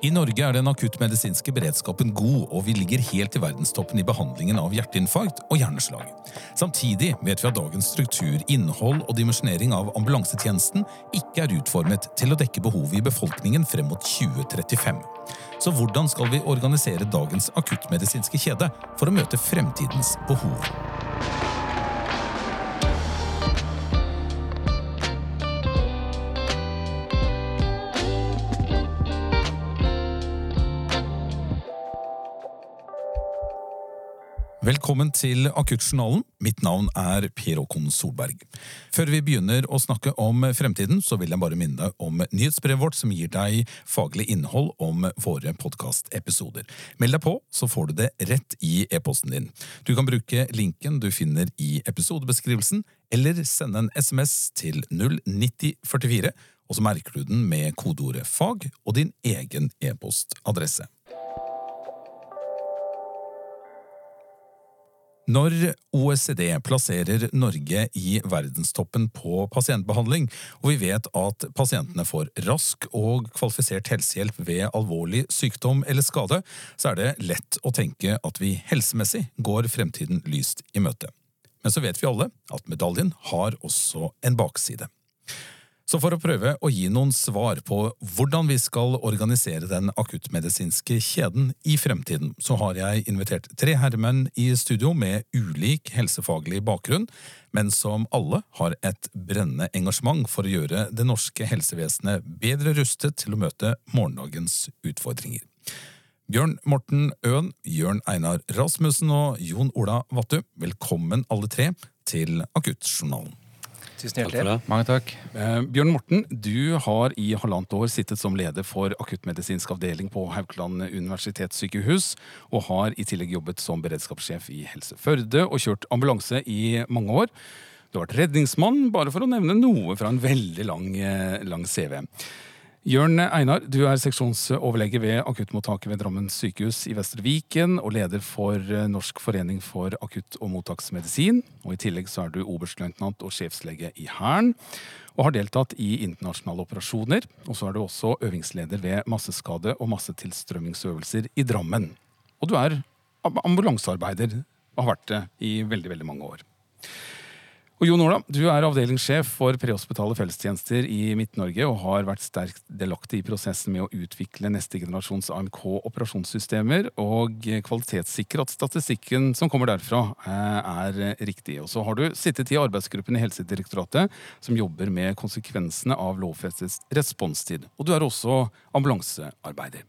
I Norge er den akuttmedisinske beredskapen god, og vi ligger helt i verdenstoppen i behandlingen av hjerteinfarkt og hjerneslag. Samtidig vet vi at dagens struktur, innhold og dimensjonering av ambulansetjenesten ikke er utformet til å dekke behovet i befolkningen frem mot 2035. Så hvordan skal vi organisere dagens akuttmedisinske kjede for å møte fremtidens behov? Velkommen til Akuttjournalen. Mitt navn er Per Håkon Solberg. Før vi begynner å snakke om fremtiden, så vil jeg bare minne deg om nyhetsbrevet vårt som gir deg faglig innhold om våre podkastepisoder. Meld deg på, så får du det rett i e-posten din. Du kan bruke linken du finner i episodebeskrivelsen, eller sende en SMS til 09044, og så merker du den med kodeordet fag og din egen e-postadresse. Når OECD plasserer Norge i verdenstoppen på pasientbehandling, og vi vet at pasientene får rask og kvalifisert helsehjelp ved alvorlig sykdom eller skade, så er det lett å tenke at vi helsemessig går fremtiden lyst i møte. Men så vet vi alle at medaljen har også en bakside. Så for å prøve å gi noen svar på hvordan vi skal organisere den akuttmedisinske kjeden i fremtiden, så har jeg invitert tre herremenn i studio med ulik helsefaglig bakgrunn, men som alle har et brennende engasjement for å gjøre det norske helsevesenet bedre rustet til å møte morgendagens utfordringer. Bjørn Morten Øen, Jørn Einar Rasmussen og Jon Ola Vattu, velkommen alle tre til Akuttjournalen. Tusen hjertelig. Takk Mange takk. Eh, Bjørn Morten, du har i halvannet år sittet som leder for akuttmedisinsk avdeling på Haukeland universitetssykehus, og har i tillegg jobbet som beredskapssjef i Helse Førde og kjørt ambulanse i mange år. Du har vært redningsmann, bare for å nevne noe fra en veldig lang, eh, lang CV. Jørn Einar, du er seksjonsoverlege ved akuttmottaket ved Drammen sykehus i Vestre Viken og leder for eh, Norsk forening for akutt- og mottaksmedisin. Og I tillegg så er du oberstløytnant og sjefslege i Hæren og har deltatt i internasjonale operasjoner. Og så er du også øvingsleder ved masseskade- og massetilstrømmingsøvelser i Drammen. Og du er ambulansearbeider og har vært det i veldig, veldig mange år. Og Jon Ola, du er avdelingssjef for prehospitale fellestjenester i Midt-Norge og har vært sterkt delaktig i prosessen med å utvikle neste generasjons AMK-operasjonssystemer og kvalitetssikre at statistikken som kommer derfra, eh, er riktig. Og så har du sittet i arbeidsgruppen i Helsedirektoratet som jobber med konsekvensene av lovfestet responstid. Og du er også ambulansearbeider.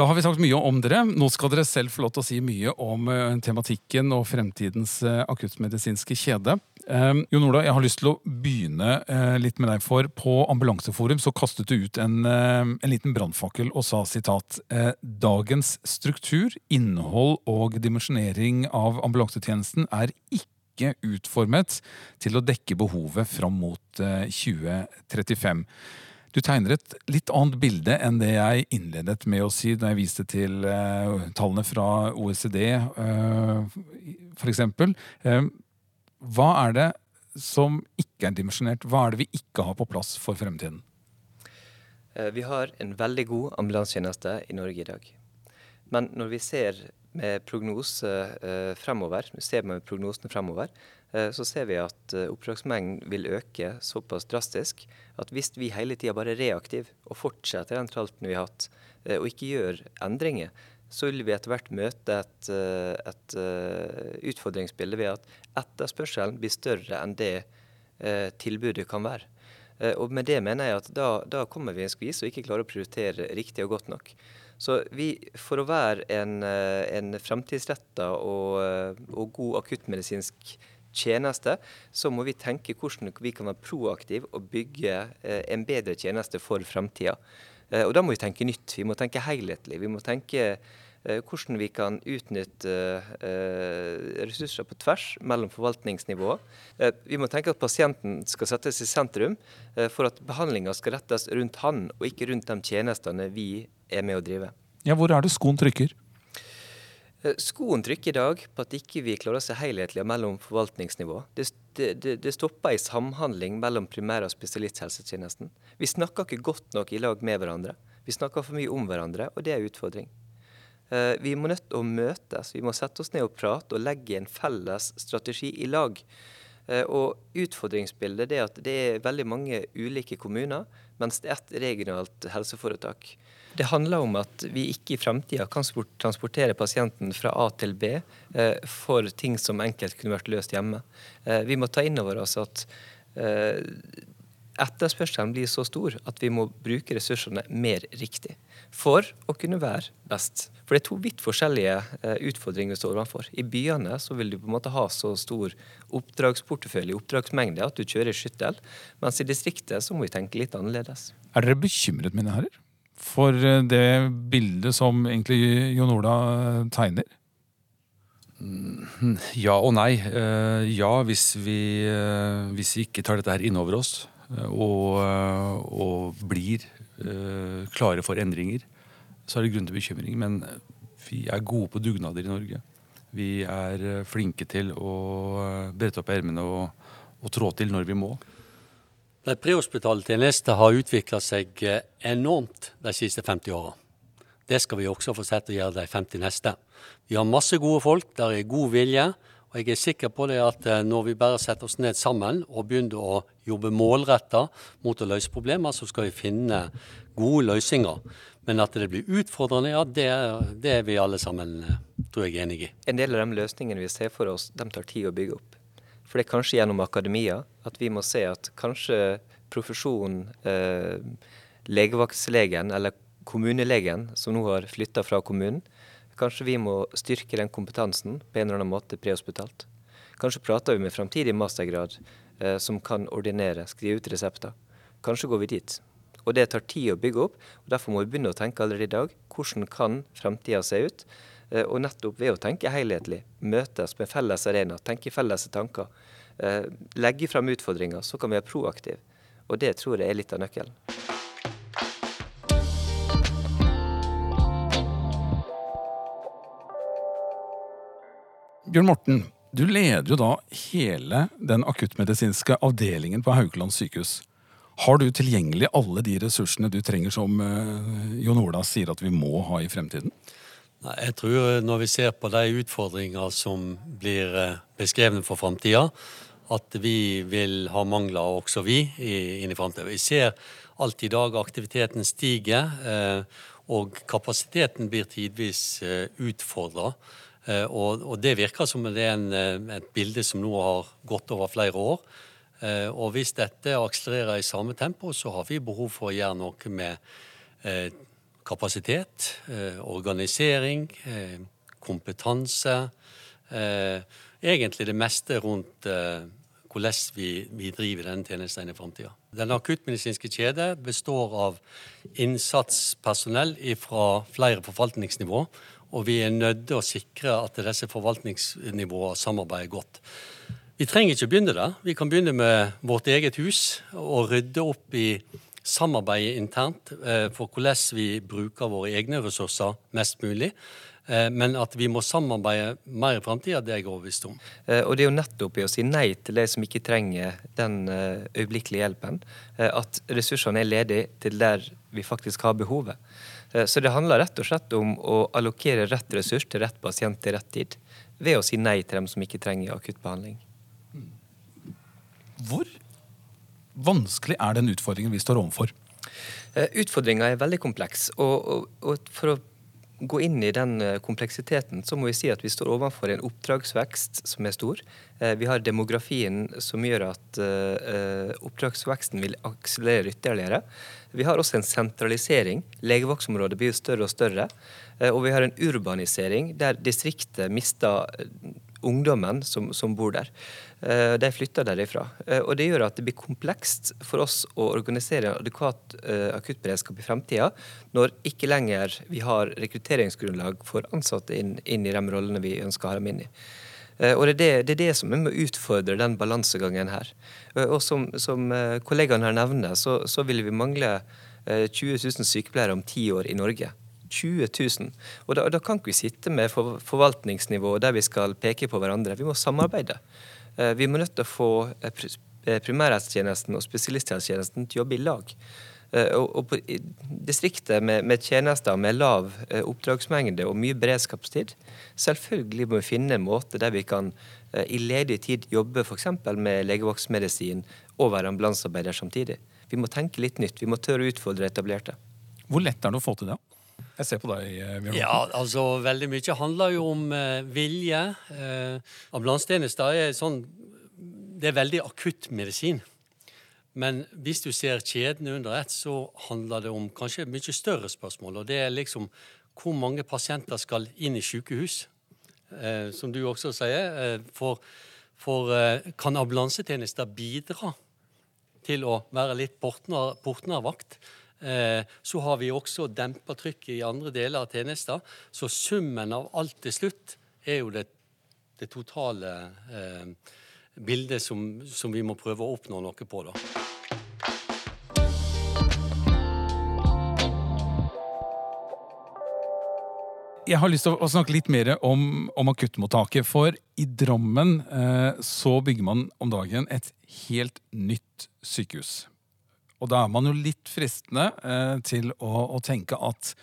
Da har vi sagt mye om dere. Nå skal dere selv få lov til å si mye om uh, tematikken og fremtidens uh, akuttmedisinske kjede. Um, Jon Ola, jeg har lyst til å begynne litt med deg. For på Ambulanseforum så kastet du ut en, en liten brannfakkel og sa sitat Dagens struktur, innhold og dimensjonering av ambulansetjenesten er ikke utformet til å dekke behovet fram mot 2035. Du tegner et litt annet bilde enn det jeg innledet med å si da jeg viste til uh, tallene fra OECD, uh, f.eks. Uh, hva er det som ikke er dimensjonert? Hva er det vi ikke har på plass for fremtiden? Vi har en veldig god ambulansetjeneste i Norge i dag. Men når vi ser med prognose fremover, ser med prognosene fremover, Eh, så ser vi at eh, oppdragsmengden vil øke såpass drastisk at hvis vi hele tida bare er reaktive og fortsetter den tralten vi har hatt, eh, og ikke gjør endringer, så vil vi etter hvert møte et, et utfordringsbilde ved at etterspørselen blir større enn det tilbudet kan være. Og med det mener jeg at da, da kommer vi i en skvis og ikke klarer å prioritere riktig og godt nok. Så vi, for å være en, en fremtidsretta og, og god akuttmedisinsk tjeneste, så må vi tenke hvordan vi kan være proaktive og bygge eh, en bedre tjeneste for fremtida. Eh, og da må vi tenke nytt. Vi må tenke helhetlig. Vi må tenke eh, hvordan vi kan utnytte ressurser på tvers mellom forvaltningsnivåer. Vi må tenke at pasienten skal settes i sentrum for at behandlinga skal rettes rundt han, og ikke rundt de tjenestene vi er med å drive. Ja, Hvor er det skoen trykker? Eh, skoen trykker i dag på at ikke vi klarer å se helhetlig mellom forvaltningsnivå. Det, det, det, stopper i samhandling mellom primær- og spesialisthelsetjenesten. Vi snakker ikke godt nok i lag med hverandre. Vi snakker for mye om hverandre, og det er en utfordring. Eh, vi må nødt til å møtes, vi må sette oss ned og prate og legge en felles strategi i lag. Eh, og Utfordringsbildet er at det er veldig mange ulike kommuner, mens det er ett regionalt helseforetak. Det handler om at vi ikke i fremtida kan transportere pasienten fra A til B eh, for ting som enkelt kunne vært løst hjemme. Vi må ta inn over oss at etterspørselen blir så stor at vi må bruke ressursene mer riktig for å kunne være best. For det er to vidt forskjellige eh, utfordringer vi står overfor. I byene så vil du på en måte ha så stor oppdragsportefølje, oppdragsmengde, at du kjører skyttel, mens i distriktet så må vi tenke litt annerledes. Er dere bekymret, mine herrer, for eh, det bildet som egentlig Jon Ola eh, tegner? Mm, ja og nei. Ja, hvis vi, hvis vi ikke tar dette her inn over oss og, og blir klare for endringer, så er det grunn til bekymring. Men vi er gode på dugnader i Norge. Vi er flinke til å brette opp ermene og, og, trå til når vi må. De prehospitale tjenester har utvikla seg enormt de siste 50 åra. Det skal vi også få sett å gjøre de 50 neste. Vi har masse gode folk, der er god vilje. Og jeg er sikker på det at eh, når vi bare setter oss ned sammen og begynner å jobbe målretta mot å løse problemer, så skal vi finne gode løsninger. Men at det blir utfordrende, ja, det, det er vi alle sammen eh, tror jeg enige i. En del av de løsningene vi ser for oss, de tar tid å bygge opp. For det er kanskje gjennom akademia at vi må se at kanskje profesjonen eh, legevaktslegen eller kommunelegen som nå har flytta fra kommunen, Kanskje vi må styrke den kompetansen på en eller annen måte prehospitalt. Kanskje prater vi med framtidig mastergrad eh, som kan ordinere, skrive ut resepter. Kanskje går vi dit. Og det tar tid å bygge opp, og derfor må vi begynne å tenke allerede i dag. Hvordan kan framtida se ut? Eh, og nettopp ved å tenke helhetlig, møtes med felles arena, tenke felles tanker, eh, legge frem utfordringer, så kan vi være proaktive. Og det tror jeg er litt av nøkkelen. Bjørn Morten, du leder jo da hele den akuttmedisinske avdelingen på Haukeland sykehus. Har du tilgjengelig alle de ressursene du trenger, som uh, Jon Ola sier at vi må ha i fremtiden? Jeg tror når vi ser på de utfordringer som blir uh, beskrevne for framtida, at vi vil ha mangler også vi inn i framtida. Vi ser alt i dag aktiviteten stiger, uh, og kapasiteten blir tidvis utfordra. Eh, og, det virker som det er eh, et bilde som nå har gått over flere år. Eh, og hvis dette akselererer i samme tempo, så har vi behov for å gjøre noe med kapasitet, organisering, kompetanse. Egentlig det meste rundt hvordan vi, vi driver denne tjenesten i framtida. Den akuttmedisinske kjede består av innsatspersonell fra flere forvaltningsnivå og vi er nødt til å sikre at disse forvaltningsnivåene samarbeider godt. Vi trenger ikke begynne der. Vi kan begynne med vårt eget hus og rydde opp i samarbeidet internt eh, for hvordan vi bruker våre egne ressurser mest mulig. Eh, men at vi må samarbeide mer i framtida, det er jeg overbevist om. Eh, og det er jo nettopp i å si nei til de som ikke trenger den øyeblikkelige hjelpen, at ressursene er ledige til der vi faktisk har behovet. Eh, så det handler rett og slett om å allokere rett ressurs til rett pasient til rett tid. Ved å si nei til dem som ikke trenger akuttbehandling. Hvor vanskelig er den utfordringen vi står overfor? Eh, Utfordringa er veldig kompleks. Og, og, og, for å gå inn i den eh, kompleksiteten, så må vi si at vi står overfor en oppdragsvekst som er stor. Vi har demografien som gjør at oppdragsveksten vil akselerere ytterligere. Vi har også en sentralisering. Legevaktområdet blir større og større. Eh, og vi har en urbanisering der distriktet mister eh, ungdommen som, som bor der. Eh, de flytter derifra. Og det gjør at det blir komplekst for oss å organisere en adekvat akuttberedskap i fremtida, når ikke lenger vi har rekrutteringsgrunnlag for ansatte inn, inn i de rollene vi ønsker å ha dem inn i. Eh, og det er det, det er det, som er med å utfordre den balansegangen her. Eh, og som, som eh, kollegaene her nevner, så, så vil vi mangle 20 000 sykepleiere om ti år i Norge. 20 000. Og da, da kan ikke vi sitte med forvaltningsnivå der vi skal peke på hverandre. Vi må samarbeide. Vi må nødt til å få primærhelsetjenesten og spesialisthelsetjenesten til å jobbe i lag. Eh, og, på distriktet med, tjenester med lav eh, oppdragsmengde og mye beredskapstid, selvfølgelig må vi finne en måte der vi kan eh, i ledig tid jobbe f.eks. med legevaktsmedisin og være ambulansearbeider samtidig. Vi må tenke litt nytt. Vi må tørre å utfordre etablerte. Hvor lett er det å få til det? Jeg ser på deg, Bjørn. Ja, altså Veldig mye handler jo om eh, vilje. Eh, Ambulansetjenester er sånn Det er veldig akuttmedisin. Men hvis du ser kjedene under ett, så handler det om kanskje mye større spørsmål. Og det er liksom hvor mange pasienter skal inn i sykehus? Eh, som du også sier. Eh, for, for eh, kan ambulansetjenester bidra til å være litt portner, portnervakt? Eh, så har vi også dempa trykket i andre deler av tjenester. Så summen av alt til slutt er jo det, det totale eh, bildet som, som, vi må prøve å oppnå noe på. da. Jeg har lyst til å snakke litt mer om, om akuttmottaket. For i Drammen eh, så bygger man om dagen et helt nytt sykehus. Og da er man jo litt fristende eh, til å, å, tenke at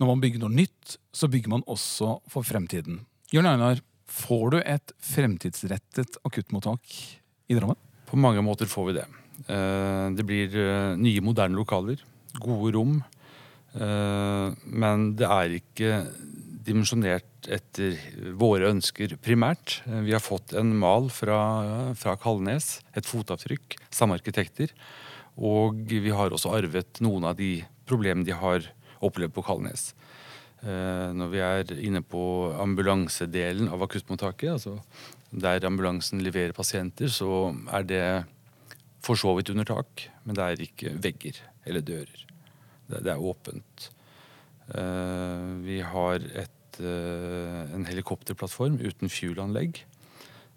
når man bygger noe nytt, så bygger man også for fremtiden. Jørn Einar, får du et fremtidsrettet akuttmottak i Drammen? På mange måter får vi det. Eh, det blir eh, nye, moderne lokaler. Gode rom. Eh, men det er ikke dimensjonert etter våre ønsker primært. Eh, vi har fått en mal fra, fra Kalnes, et fotavtrykk, samme arkitekter. Og vi har også arvet noen av de problemene de har opplevd på Kalnes. Eh, når vi er inne på ambulansedelen av akuttmottaket, altså der ambulansen leverer pasienter, så er det for så vidt under tak, men det er ikke vegger eller dører. Det, er åpent. Eh, vi har et, eh, en helikopterplattform uten fuelanlegg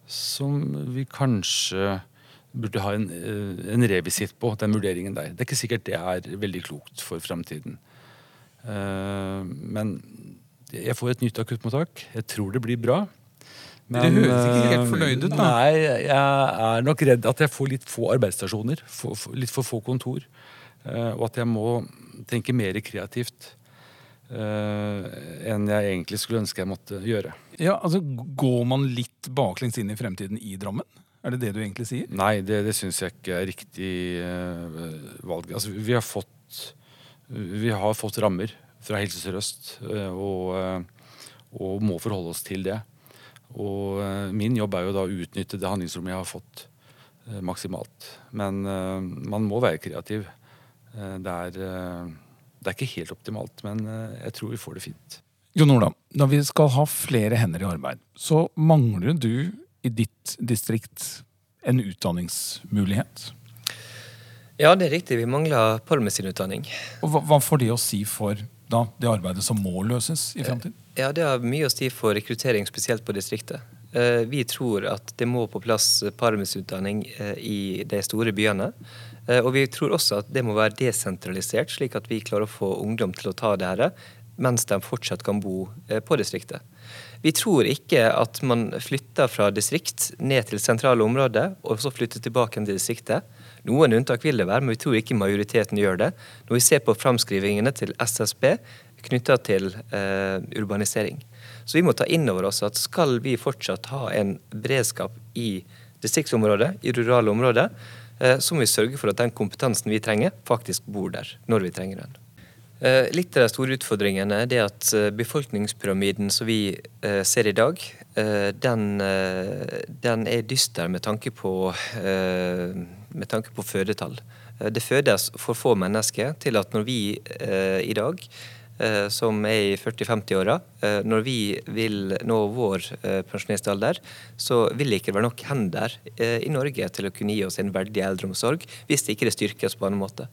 som vi kanskje burde ha en, eh, en revisitt på, den vurderingen der. Det er ikke sikkert det er veldig klokt for framtiden. Uh, men jeg får et nytt akuttmottak. Jeg tror det blir bra. Men, det høres ikke helt fornøyd ut, da. Nei, jeg er nok redd at jeg får litt få arbeidsstasjoner. For, for, litt for få kontor. Og at jeg må tenke mer kreativt. Uh, enn jeg egentlig skulle ønske jeg måtte gjøre. Ja, altså Går man litt baklengs inn i fremtiden i Drammen? Er det det du egentlig sier? Nei, det, det syns jeg ikke er riktig uh, valg. Altså, vi har fått, vi har fått rammer fra Helse Sør-Øst uh, og, og, må forholde oss til det. Og min jobb er jo da å utnytte det handlingsrommet jeg har fått, maksimalt. Men man må være kreativ. Det er, det er ikke helt optimalt, men jeg tror vi får det fint. Jon Ola, når vi skal ha flere hender i arbeid, så mangler du i ditt distrikt en utdanningsmulighet? Ja, det er riktig. Vi mangler parmesinutdanning. Og hva, hva får det å si for da, det arbeidet som må løses i fremtiden? Ja, Det har mye å si for rekruttering, spesielt på distriktet. Eh, vi tror at det må på plass parmesinutdanning eh, i de store byene. Eh, og vi tror også at det må være desentralisert, slik at vi klarer å få ungdom til å ta det her, mens de fortsatt kan bo på distriktet. Vi tror ikke at man flytter fra distrikt ned til sentrale områder, og så flytter tilbake til distriktet. Noen unntak vil det være, men vi tror ikke majoriteten gjør det. Når vi ser på framskrivingene til SSB knytta til eh, urbanisering. Så vi må ta inn over oss at skal vi fortsatt ha en beredskap i distriktsområdet, i rurale områder, eh, så må vi sørge for at den kompetansen vi trenger, faktisk bor der når vi trenger den. Eh, litt av de store utfordringene er at eh, befolkningspyramiden som vi eh, ser i dag, den, den er dyster med tanke på, med tanke på fødetall. Det fødes for få mennesker til at når vi i dag som er i 40-50-åra. Når vi vil nå vår pensjonistalder, så vil det ikke være nok hender i Norge til å kunne gi oss en verdig eldreomsorg, hvis det ikke styrkes på en annen måte.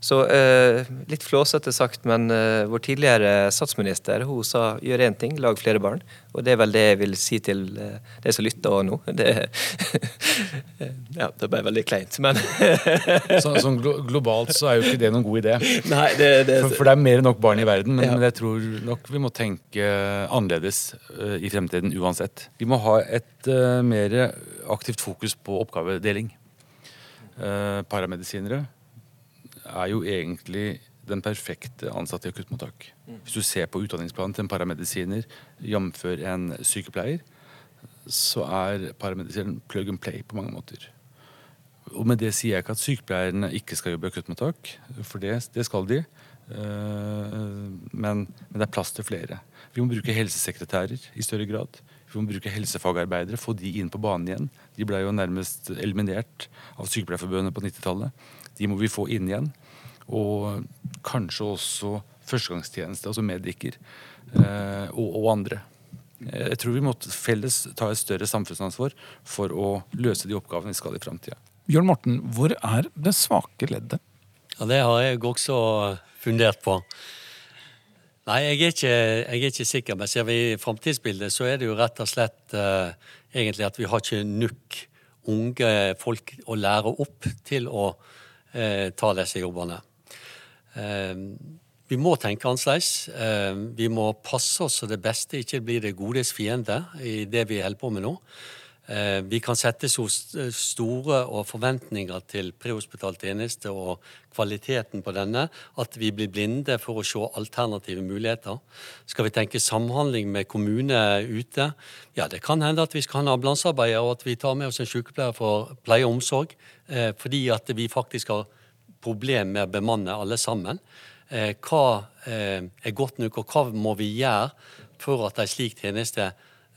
Så eh, litt flåsete sagt, men eh, vår tidligere statsminister hun sa gjør én ting, lag flere barn. Og det er vel det jeg vil si til eh, de som lytter nå. Det, ja, det ble veldig kleint, men så, Sånn globalt så er jo ikke det noen god idé. Nei, det, det... For, for, det er mer enn nok barn i verden, men, ja. men, jeg tror nok vi må tenke annerledes uh, i fremtiden uansett. Vi må ha et uh, mer aktivt fokus på oppgavedeling. Uh, paramedisinere er jo egentlig den perfekte ansatte i akuttmottak. Hvis du ser på utdanningsplanen til en paramedisiner, jf. en sykepleier, så er paramedisineren plug and play på mange måter. Og med det sier jeg ikke at sykepleierne ikke skal jobbe i akuttmottak, for det, det skal de. Eh, men, men, det er plass til flere. Vi må bruke helsesekretærer i større grad. Vi må bruke helsefagarbeidere, få de inn på banen igjen. De ble jo nærmest eliminert av Sykepleierforbundet på 90-tallet. De må vi få inn igjen. Og kanskje også førstegangstjeneste, altså mediker, eh, og, og andre. Jeg tror vi må felles ta et større samfunnsansvar for å løse de oppgavene vi skal i framtida. Bjørn Morten, hvor er det svake leddet? Ja, Det har jeg også fundert på. Nei, jeg er ikke, jeg er ikke sikker. Men ser vi framtidsbildet, så er det jo rett og slett uh, egentlig at vi har ikke nok unge folk å lære opp til å uh, ta disse jobbene. Uh, vi må tenke annerledes. vi må passe oss så det beste ikke blir det godes fiende i det vi holder på med nå. Eh, vi kan sette så store forventninger til prehospital tjeneste og kvaliteten på denne at vi blir blinde for å se alternative muligheter. Skal vi tenke samhandling med kommune ute? Ja, det kan hende at vi skal ha en ambulansearbeider, og at vi tar med oss en sykepleier for pleie og omsorg. Eh, fordi at vi faktisk har problem med å bemanne alle sammen. Eh, hva er godt nok, og hva må vi gjøre for at en slik tjeneste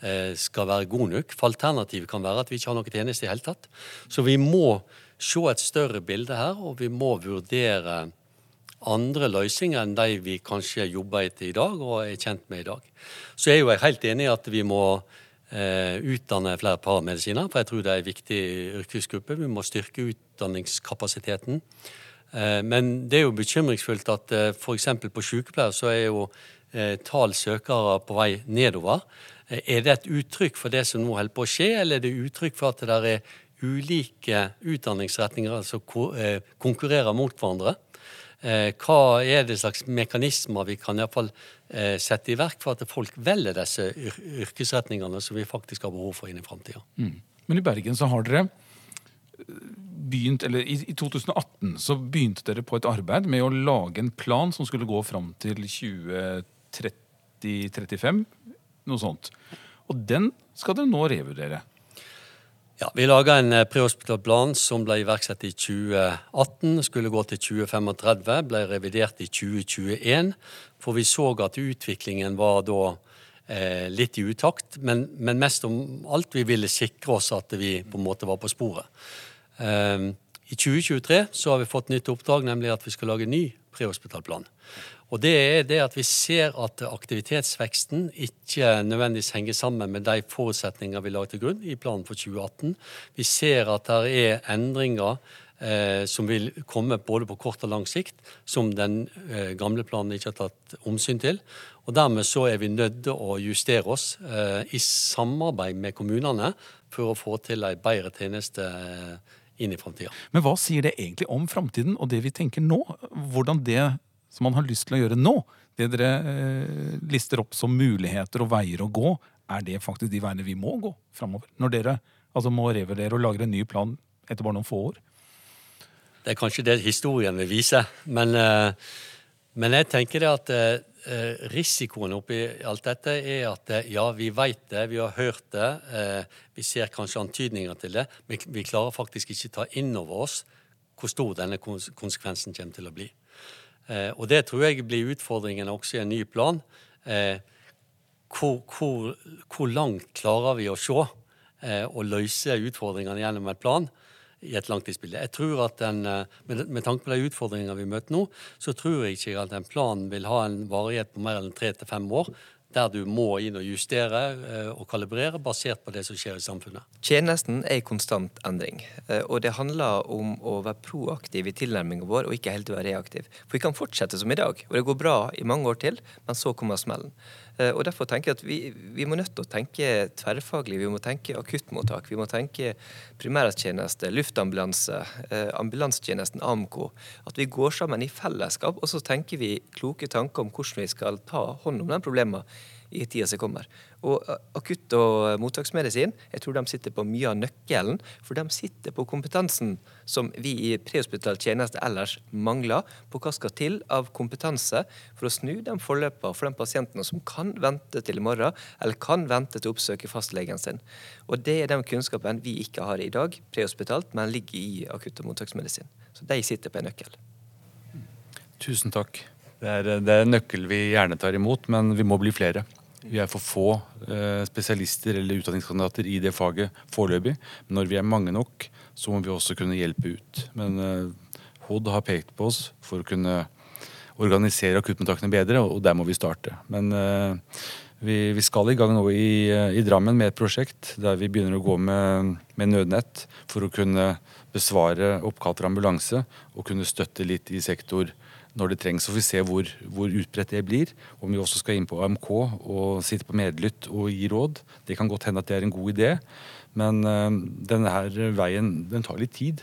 Eh, skal være god nok. For alternativet kan være at vi ikke har noen tjeneste i hele tatt. Så vi må se et større bilde her, og vi må vurdere andre løsninger enn de vi kanskje jobber etter i dag og er kjent med i dag. Så jeg er jo helt enig i at vi må eh, utdanne flere paramedisiner, for jeg tror det er en viktig yrkesgruppe. Vi må styrke utdanningskapasiteten. Eh, men det er jo bekymringsfullt at eh, f.eks. på sykepleier så er jo eh, tall søkere på vei nedover. Er det et uttrykk for det som nå holder på å skje, eller er det uttrykk for at det er ulike utdanningsretninger som eh, konkurrerer mot hverandre? Hva er det slags mekanismer vi kan i fall sette i verk for at folk velger disse yrkesretningene som vi faktisk har behov for inn i framtida? Mm. Men i Bergen så har dere begynt, eller i, i 2018 så begynte dere på et arbeid med å lage en plan som skulle gå fram til 2030-35 noe sånt. Og den skal dere nå revurdere. Ja, Vi laga en eh, prehospital plan som ble iverksatt i 2018. Skulle gå til 2035. Ble revidert i 2021. For vi så at utviklingen var da litt i utakt. Men, men, mest om alt vi ville sikre oss at vi på en måte var på sporet. Eh, I 2023 så har vi fått nytt oppdrag, nemlig at vi skal lage en ny prehospitalplan. Og det er det at vi ser at aktivitetsveksten ikke nødvendigvis henger sammen med de forutsetninger vi la til grunn i planen for 2018. Vi ser at det er endringer eh, som vil komme både på kort og lang sikt, som den eh, gamle planen ikke har tatt omsyn til. Og Dermed så er vi nødt til å justere oss eh, i samarbeid med kommunene for å få til en bedre tjeneste eh, inn i framtida. Men hva sier det egentlig om framtiden og det vi tenker nå? Hvordan det som man har lyst til å gjøre nå, det dere eh, lister opp som muligheter og veier å gå, er det faktisk de veiene vi må gå framover? Når dere altså, må revurdere og lagre en ny plan etter bare noen få år? Det er kanskje det historien vil vise. Men, eh, men jeg tenker det at eh, risikoen oppi alt dette er at eh, ja, vi vet det, vi har hørt det, vi ser kanskje antydninger til det, men vi klarer faktisk ikke ta inn over oss hvor stor denne konsekvensen kommer til å bli. Og det tror jeg blir utfordringen også i en ny plan. Hvor, hvor, hvor, langt klarer vi å se og løse utfordringene gjennom en plan i et langtidsbilde? Jeg tror at den, med, med tanke på de utfordringene vi møter nå, så tror jeg ikke at en plan vil ha en varighet på mer enn tre til fem år der du må inn og justere eh, og kalibrere basert på det som skjer i samfunnet. Tjenesten er i konstant endring, eh, og det handler om å være proaktiv i tilnærmingen vår og ikke helt være reaktiv. For vi kan fortsette som i dag, og det går bra i mange år til, men så kommer smellen. Eh, og Derfor tenker jeg at vi, vi må nødt til å tenke tverrfaglig. Vi må tenke akuttmottak, vi må tenke primærtjeneste, luftambulanse, ambulansetjenesten, AMK. At vi går sammen i fellesskap, og så tenker vi kloke tanker om hvordan vi skal ta hånd om de problemet i tida som kommer. Og akutt- og mottaksmedisin jeg tror de sitter på mye av nøkkelen, for de sitter på kompetansen som vi i prehospital tjeneste ellers mangler, på hva skal til av kompetanse for å snu de forløpene for de pasientene som kan vente til i morgen, eller kan vente til å oppsøke fastlegen sin. Og Det er den kunnskapen vi ikke har i dag, prehospitalt, men ligger i akutt- og mottaksmedisin. Så de sitter på en nøkkel. Tusen takk. Det er, det er en nøkkel vi gjerne tar imot, men vi må bli flere. Vi er for få eh, spesialister eller utdanningskandidater i det faget foreløpig. Men når vi er mange nok, så må vi også kunne hjelpe ut. Men eh, HOD har pekt på oss for å kunne organisere akuttmottakene bedre, og der må vi starte. Men eh, vi, skal i gang nå i, i, Drammen med et prosjekt der vi begynner å gå med, med nødnett for å kunne besvare oppkall til ambulanse og kunne støtte litt i sektor når det trengs. Så får vi se hvor, hvor, utbredt det blir. Om vi også skal inn på AMK og sitte på medlytt og gi råd. Det kan godt hende at det er en god idé, men uh, denne her veien den tar litt tid.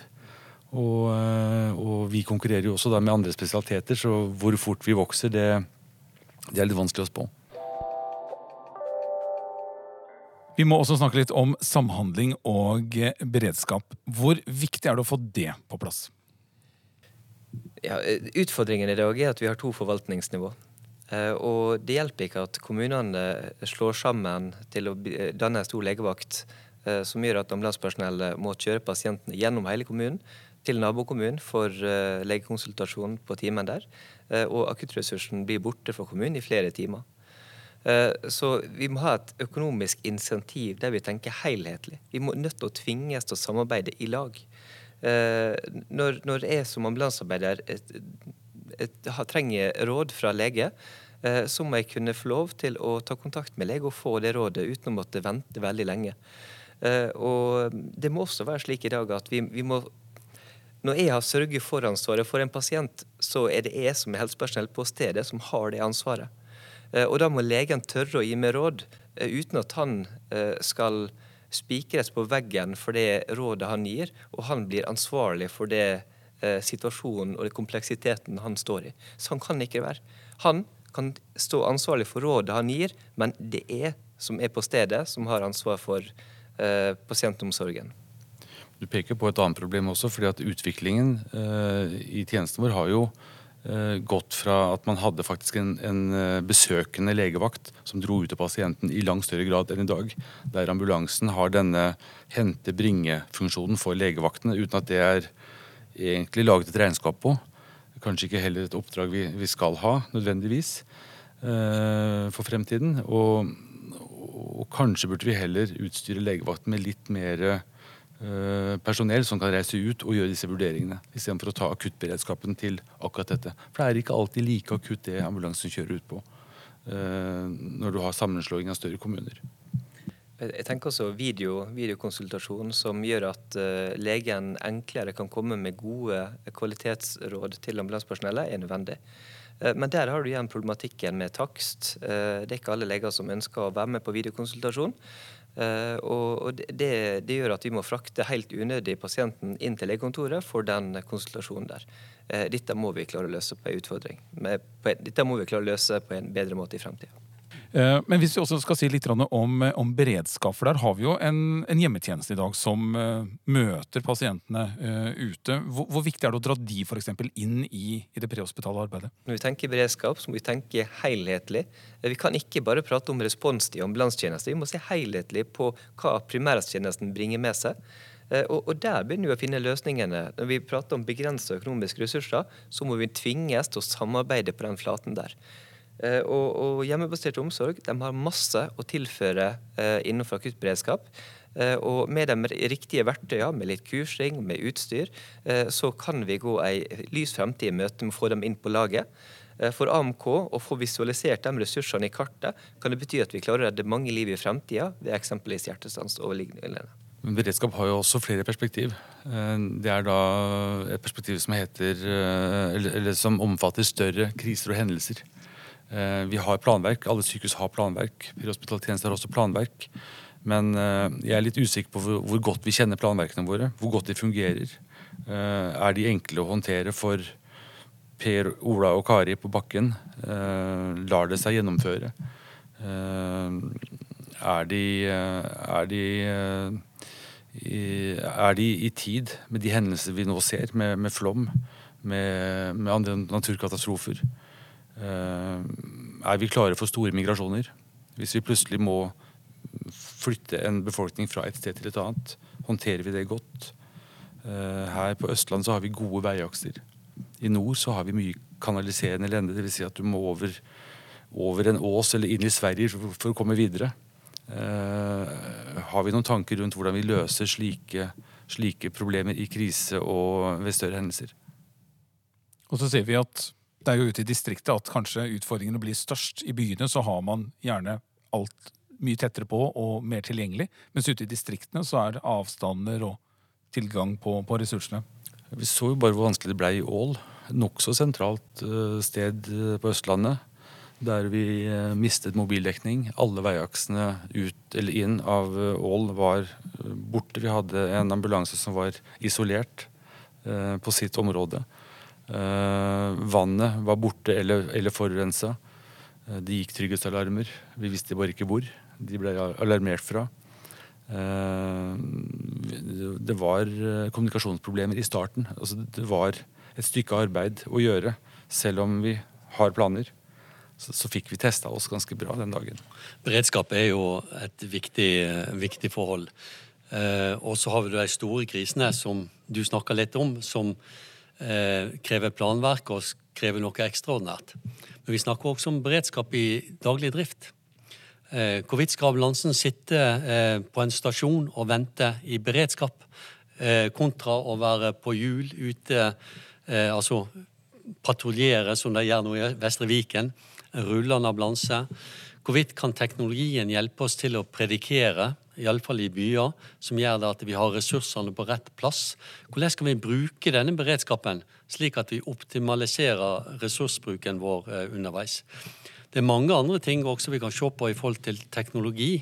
Og, uh, og, vi konkurrerer jo også med andre spesialiteter, så hvor fort vi vokser, det, det er litt vanskelig å spå. Vi må også snakke litt om samhandling og beredskap. Hvor viktig er det å få det på plass? Ja, utfordringen i dag er at vi har to forvaltningsnivå. Eh, og det hjelper ikke at kommunene slår sammen til å danne en stor legevakt eh, som gjør at ambulansepersonellet må kjøre pasientene gjennom hele kommunen til nabokommunen for eh, legekonsultasjon på timen der. Og akuttressursen blir borte fra kommunen i flere timer. Så vi må ha et økonomisk insentiv der vi tenker helhetlig. Vi må nødt til å tvinges til å samarbeide i lag. Eh, når, når jeg som ambulansearbeider trenger råd fra lege, eh, så må jeg kunne få lov til å ta kontakt med lege og få det rådet uten å måtte vente veldig lenge. Eh, og det må også være slik i dag at vi, vi må når jeg har sørget for ansvaret for en pasient, så er det jeg som er helsepersonell på stedet som har det ansvaret. Og da må legen tørre å gi meg råd, uten at han skal spikres på veggen for det rådet han gir, og han blir ansvarlig for det eh, situasjonen og det kompleksiteten han står i. Sånn kan det ikke være. Han kan stå ansvarlig for rådet han gir, men det er som er på stedet, som har ansvar for eh, pasientomsorgen. Du peker på et annet problem også, fordi at utviklingen eh, i tjenesten vår har jo gått fra at man hadde faktisk en, en, eh, besøkende legevakt som dro ut til pasienten i langt større grad enn i dag. Der ambulansen har denne hente-bringe-funksjonen for legevaktene, uten at det er egentlig laget et regnskap på. Kanskje ikke heller et oppdrag vi, vi skal ha, nødvendigvis, eh, for fremtiden. Og, og, kanskje burde vi heller utstyre legevakten med litt mer Eh, personell som kan reise ut og gjøre disse vurderingene, istedenfor å ta akuttberedskapen til akkurat dette. For det er ikke alltid like akutt det ambulansen kjører ut på eh, når du har sammenslåing av større kommuner. Jeg tenker også video, videokonsultasjon som gjør at uh, legen enklere kan komme med gode kvalitetsråd til ambulansepersonellet, er nødvendig. Men der har du igjen problematikken med takst. Det er ikke alle leger som ønsker å være med på videokonsultasjon. Uh, og det, det, gjør at vi må frakte helt unødig pasienten inn til legekontoret for den konsultasjonen der. Uh, dette må vi klare å løse på en utfordring. Dette må vi klare å løse på en bedre måte i fremtida. Eh, men hvis vi også skal si litt om, om beredskap, for der har vi jo en, en hjemmetjeneste i dag som uh, møter pasientene ute. Hvor, hvor, viktig er det å dra de for eksempel, inn i, i, det prehospitale arbeidet? Når vi tenker beredskap, så må vi tenke helhetlig. Vi kan ikke bare prate om responstid i ambulansetjenesten. Vi må se helhetlig på hva primærhelsetjenesten bringer med seg. Og, Der begynner vi å finne løsningene. Når vi prater om begrensa økonomiske ressurser, så må vi tvinges til å samarbeide på den flaten der. Eh, og, og hjemmebasert omsorg de har masse å tilføre eh, innenfor akuttberedskap. Eh, og med de riktige verktøyene, med litt kursing, med utstyr, så kan vi gå ei lys fremtid i møte med å få dem inn på laget. For AMK å få visualisert de ressursene i kartet kan det bety at vi klarer å redde mange liv i fremtida ved eksempelvis hjertestans og lignende. Men beredskap har jo også flere perspektiv. Det er da et perspektiv som heter eller, eller som omfatter større kriser og hendelser. Eh, vi har planverk, alle sykehus har planverk. Prehospitaltjeneste har også planverk. Men eh, jeg er litt usikker på hvor godt vi kjenner planverkene våre. Hvor godt de fungerer. Eh, er de enkle å håndtere for Per, Ola og Kari på bakken? Lar det seg gjennomføre? Er de, er de er de i tid med de hendelser vi nå ser, med, med flom, med, med, andre naturkatastrofer? Er vi klare for store migrasjoner? Hvis vi plutselig må flytte en befolkning fra et sted til et annet, håndterer vi det godt? Her på Østland så har vi gode veiakser. I nord så har vi mye kanaliserende lende, dvs. Si at du må over, over, en ås eller inn i Sverige for å komme videre. Eh, har vi noen tanker rundt hvordan vi løser slike, slike problemer i krise og ved større hendelser? Og så ser vi at det er jo ute i distriktet at kanskje utfordringene blir størst. I byene så har man gjerne alt mye tettere på og mer tilgjengelig, mens ute i distriktene så er avstander og tilgang på, på ressursene. Vi så jo bare hvor vanskelig det ble i Ål nokså sentralt eh, sted eh, på Østlandet. Der vi eh, mistet mobildekning. Alle veiaksene ut eller inn av Ål var borte. Vi hadde en ambulanse som var isolert på sitt område. Vannet var borte eller, eller forurensa. Det gikk trygghetsalarmer. Vi visste bare ikke hvor. De ble alarmert fra. Det var kommunikasjonsproblemer i starten. Altså det var et stykke arbeid å gjøre, selv om vi har planer. Så, så fikk vi testa oss ganske bra den dagen. Beredskap er jo et viktig, viktig forhold. Eh, og så har vi de store krisene som du snakka litt om, som eh, krever planverk og krever noe ekstraordinært. Men vi snakker også om beredskap i daglig drift. Eh, Hvorvidt Skravlansen sitter eh, på en stasjon og venter i beredskap, eh, kontra å være på hjul ute altså patruljere, som de gjør nå i Vestre Viken. Rullende ambulanse. Hvorvidt kan teknologien hjelpe oss til å predikere, iallfall i byer, som gjør det at vi har ressursene på rett plass? Hvordan skal vi bruke denne beredskapen, slik at vi optimaliserer ressursbruken vår eh, underveis? Det er mange andre ting også vi kan se på i forhold til teknologi.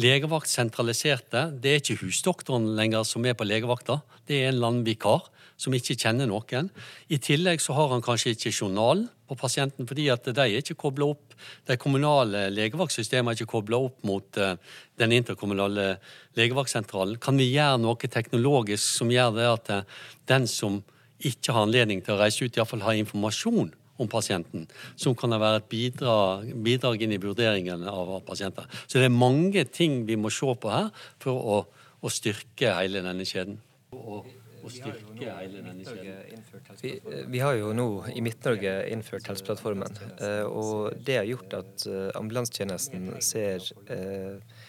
Legevakt sentraliserte. Det er ikke husdoktoren lenger som er på legevakta. Det er en landvikar som ikke kjenner noen. I tillegg så har han kanskje ikke journal på pasienten, fordi at de er ikke kobla opp. De kommunale legevaktsystemene er ikke kobla opp mot uh, den interkommunale legevaktsentralen. Kan vi gjøre noe teknologisk som gjør det at uh, den som ikke har anledning til å reise ut, iallfall har informasjon om pasienten, som kan være et bidrag, bidrag inn i vurderingen av pasienter. Så det er mange ting vi må se på her for å, å styrke hele denne kjeden. Og og styrke hele denne kjeden? Vi, vi, har jo nå i Midt-Norge innført Helseplattformen. Eh, og det har gjort at eh, ambulansetjenesten ser eh,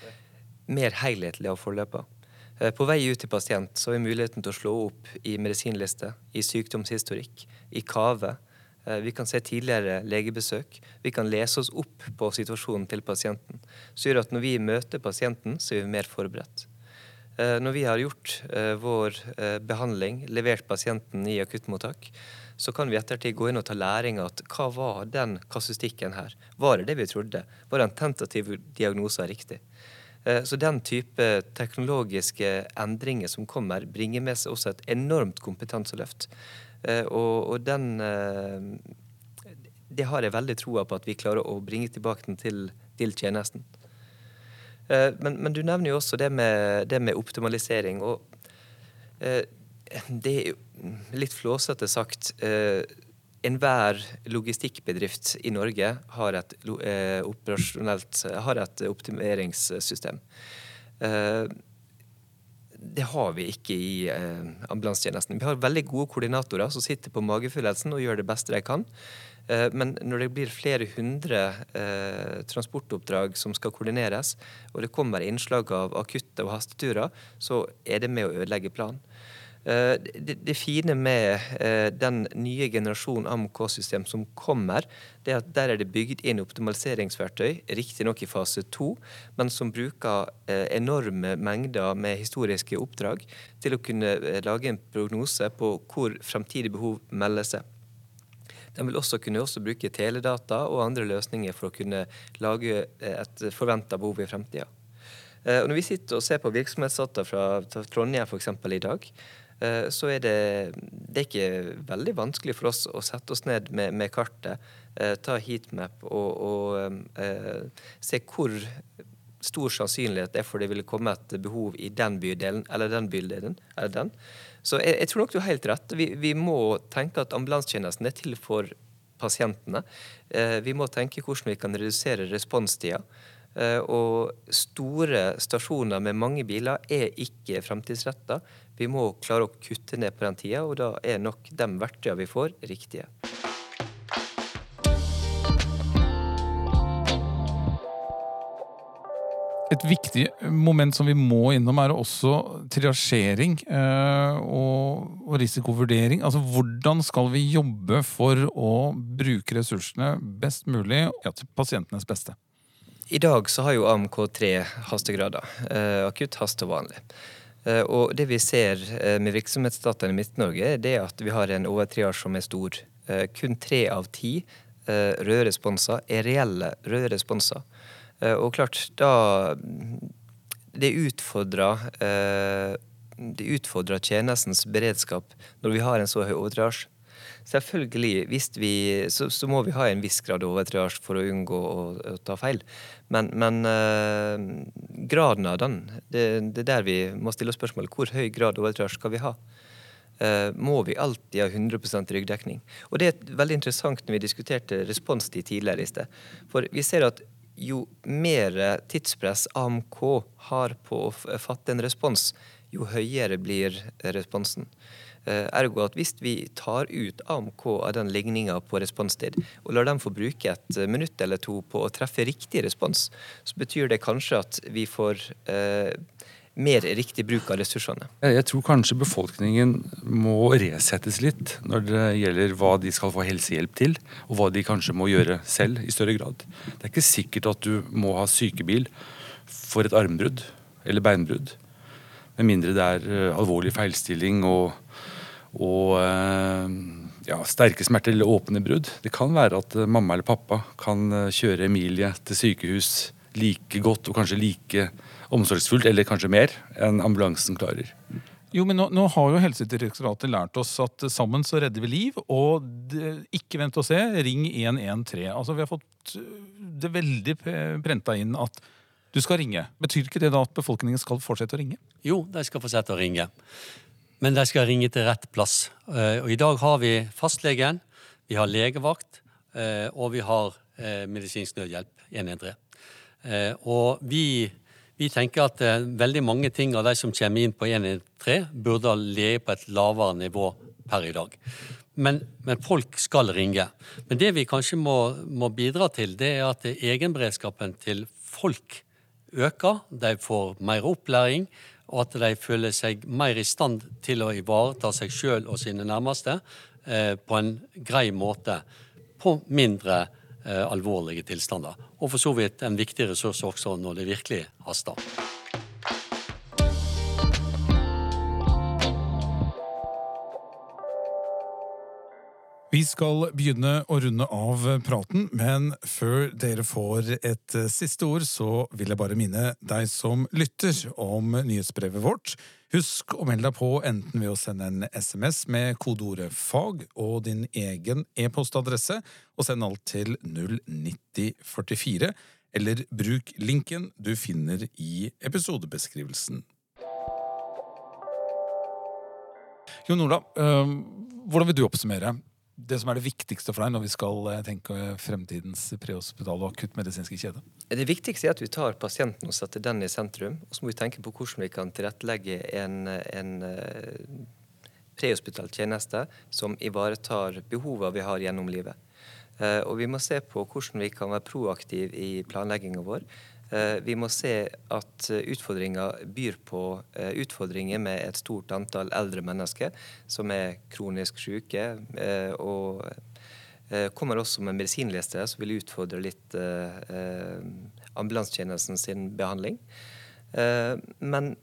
mer helhetlig av forløpet. På vei ut til pasient så er muligheten til å slå opp i medisinliste, i sykdomshistorikk, i kave. Vi kan se tidligere legebesøk. Vi kan lese oss opp på situasjonen til pasienten. Så gjør at når vi møter pasienten, så er vi mer forberedt. Eh, når vi har gjort eh, vår eh, behandling, levert pasienten i akuttmottak, så kan vi ettertid gå inn og ta læring av hva var den kasustikken her? Var det det vi trodde? Var den tentative diagnosen riktig? Så den type teknologiske endringer som kommer, bringer med seg også et enormt kompetanseløft. Og, den Det har jeg veldig troa på at vi klarer å bringe tilbake til, til tjenesten. Eh, men, men, du nevner jo også det med, det med optimalisering. og eh, det er jo litt flåsete sagt. Eh, enhver logistikkbedrift i Norge har et, har et optimeringssystem. Det har vi ikke i ambulansetjenesten. Vi har veldig gode koordinatorer som sitter på magefølelsen og gjør det beste de kan. Eh, men når det blir flere hundre eh, transportoppdrag som skal koordineres, og det kommer innslag av akutte og hasteturer, så er det med å ødelegge planen. Eh, det, fine med den nye generasjonen AMK-system som kommer, det er at der er det bygd inn optimaliseringsverktøy, riktignok i fase to, men som bruker enorme mengder med historiske oppdrag til å kunne lage en prognose på hvor fremtidig behov melder seg. Den vil også kunne også bruke teledata og andre løsninger for å kunne lage et forventa behov i fremtida. Eh, når vi sitter og ser på virksomhetsdata fra Trondheim f.eks. i dag, eh, så er det, det er ikke veldig vanskelig for oss å sette oss ned med, med kartet, eh, ta heatmap og, og eh, se hvor stor sannsynlighet er for det ville komme et behov i den bydelen eller den bydelen. eller den. Så jeg, jeg tror nok du har helt rett. Vi, vi må tenke at ambulansetjenesten er til for pasientene. Eh, vi må tenke hvordan vi kan redusere responstida. Eh, og store stasjoner med mange biler er ikke fremtidsretta. Vi må klare å kutte ned på den tida, og da er nok de verktøyene vi får, riktige. Et viktig moment som vi må innom, er også triasjering eh, og, risikovurdering. Altså, Hvordan skal vi jobbe for å bruke ressursene best mulig ja, til pasientenes beste? I dag så har jo AMK tre hastegrader. Eh, akutt, haste og vanlig. Eh, og det vi ser med virksomhetsdataene i Midt-Norge, det er at vi har en overtriasje som er stor. Kun tre av ti røde responser er reelle røde responser. Eh, og klart, da Det utfordrer eh, det utfordrer tjenestens beredskap når vi har en så høy overtriasje. Selvfølgelig, vi, så, så, må vi ha en viss grad av overtriasje for å unngå å, å, ta feil. Men, men eh, graden av den, det, det, er der vi må stille spørsmålet. Hvor høy grad av overtriasje skal vi ha? Eh, må vi alltid ha 100% ryggdekning? Og Det er veldig interessant når vi diskuterte responstid tidligere i sted. For vi ser at jo mer tidspress AMK har på å fatte en respons, jo høyere blir responsen. Eh, ergo at hvis vi tar ut AMK av den ligninga på responstid, og lar dem få bruke et minutt eller to på å treffe riktig respons, så betyr det kanskje at vi får eh, mer riktig bruk av ressursene? Jeg tror kanskje befolkningen må resettes litt når det gjelder hva de skal få helsehjelp til, og hva de kanskje må gjøre selv i større grad. Det er ikke sikkert at du må ha sykebil for et armbrudd eller beinbrudd. Med mindre det er uh, alvorlig feilstilling og, og uh, ja, sterke smerter eller åpne brudd. Det kan være at uh, mamma eller pappa kan kjøre Emilie til sykehus like godt og kanskje like omsorgsfullt, eller kanskje mer, enn ambulansen klarer. Jo, men nå, nå, har jo Helsedirektoratet lært oss at sammen så redder vi liv. Og det, ikke vent og se, ring 113. Altså, vi har fått det veldig prenta inn at du skal ringe. Betyr ikke det da at befolkningen skal fortsette å ringe? Jo, de skal fortsette å ringe. Men de skal ringe til rett plass. Eh, og I dag har vi fastlegen, vi har legevakt, eh, og vi har eh, medisinsk nødhjelp 113. Og vi vi tenker at eh, veldig mange ting av de som kommer inn på 113, burde ha ligget på et lavere nivå per i dag. Men, men, folk skal ringe. Men det vi kanskje må, må bidra til, det er at egenberedskapen til folk øker. De får mer opplæring, og at de føler seg mer i stand til å ivareta seg sjøl og sine nærmeste eh, på en grei måte. På mindre eh, alvorlige tilstander. Og for så vidt en viktig ressurs også når det virkelig haster. Vi skal begynne å runde av praten, men før dere får et siste ord, så vil jeg bare minne deg som lytter om nyhetsbrevet vårt. Husk å melde deg på enten ved å sende en SMS med kodeordet 'fag' og din egen e-postadresse, og send alt til 09044, eller bruk linken du finner i episodebeskrivelsen. Jon Ola, øh, hvordan vil du oppsummere det som er det viktigste for deg når vi skal eh, tenke fremtidens prehospitale og akuttmedisinske kjede? Det viktigste er at vi tar pasienten og setter den i sentrum. Og så må vi tenke på hvordan vi kan tilrettelegge en, en eh, prehospital tjeneste som ivaretar behovene vi har gjennom livet. Eh, og vi må se på hvordan vi kan være proaktive i planlegginga vår. Eh, vi må se at eh, utfordringa byr på eh, utfordringer med et stort antall eldre mennesker som er kronisk syke. og kommer også med medisinlister som vil utfordre litt ambulansetjenesten sin behandling. men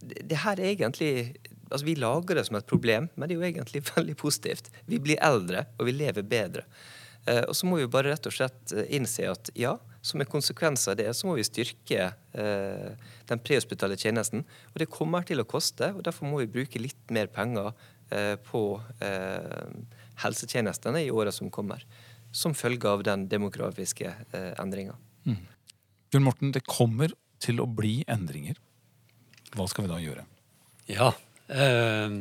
det her er egentlig altså Vi lager det som et problem, men det er jo egentlig veldig positivt. Vi blir eldre, og vi lever bedre. og så må vi bare rett og slett innse at ja, Som en konsekvens av det så må vi styrke eh, den prehospitale tjenesten. Og det kommer til å koste, og derfor må vi bruke litt mer penger eh, på eh, helsetjenestene i åra som kommer. Som følge av den demografiske eh, endringa. Mm. Bjørn Morten, det kommer til å bli endringer. Hva skal vi da gjøre? Ja. Eh,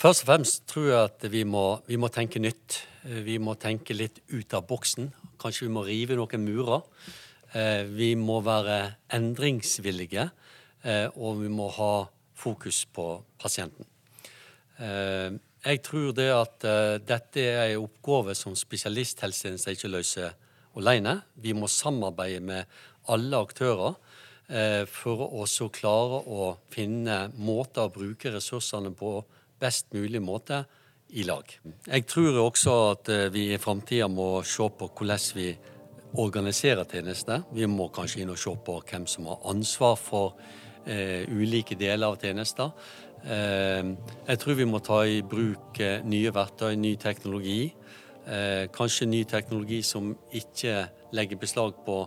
først og fremst tror jeg at vi må, vi må, tenke nytt. Eh, vi må tenke litt ut av boksen. Kanskje vi må rive noen murer. Eh, vi må være endringsvillige, eh, og vi må ha fokus på pasienten. Eh, jeg tror det at dette er en oppgave som spesialisthelsetjenesten ikke løser alene. Vi må samarbeide med alle aktører for å også klare å finne måter å bruke ressursene på best mulig måte i lag. Jeg tror også at uh, vi i framtida må se på hvordan vi organiserer tjenestene. Vi må kanskje inn og se på hvem som har ansvar for ulike deler av tjenester. Eh, jeg tror vi må ta i bruk eh, nye verktøy, ny teknologi. Eh, kanskje ny teknologi som ikke legger beslag på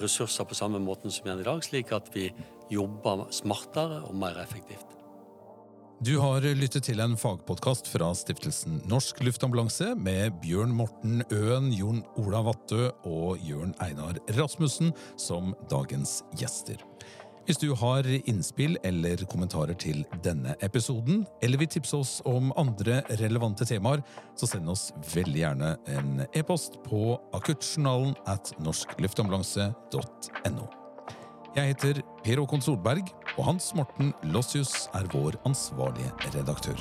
ressurser på samme måten som igjen i dag, slik at vi jobber smartere og mer effektivt. Du har lyttet til en fagpodkast fra stiftelsen Norsk Luftambulanse med Bjørn Morten Øen, Jon Ola Vattø og Jørn Einar Rasmussen som dagens gjester. Hvis du har innspill eller kommentarer til denne episoden, eller vil tipse oss om andre relevante temaer, så send oss veldig gjerne en e-post på akuttjournalen at norskluftambulanse.no. Jeg heter Per Håkon Solberg, og Hans Morten Lossius er vår ansvarlige redaktør.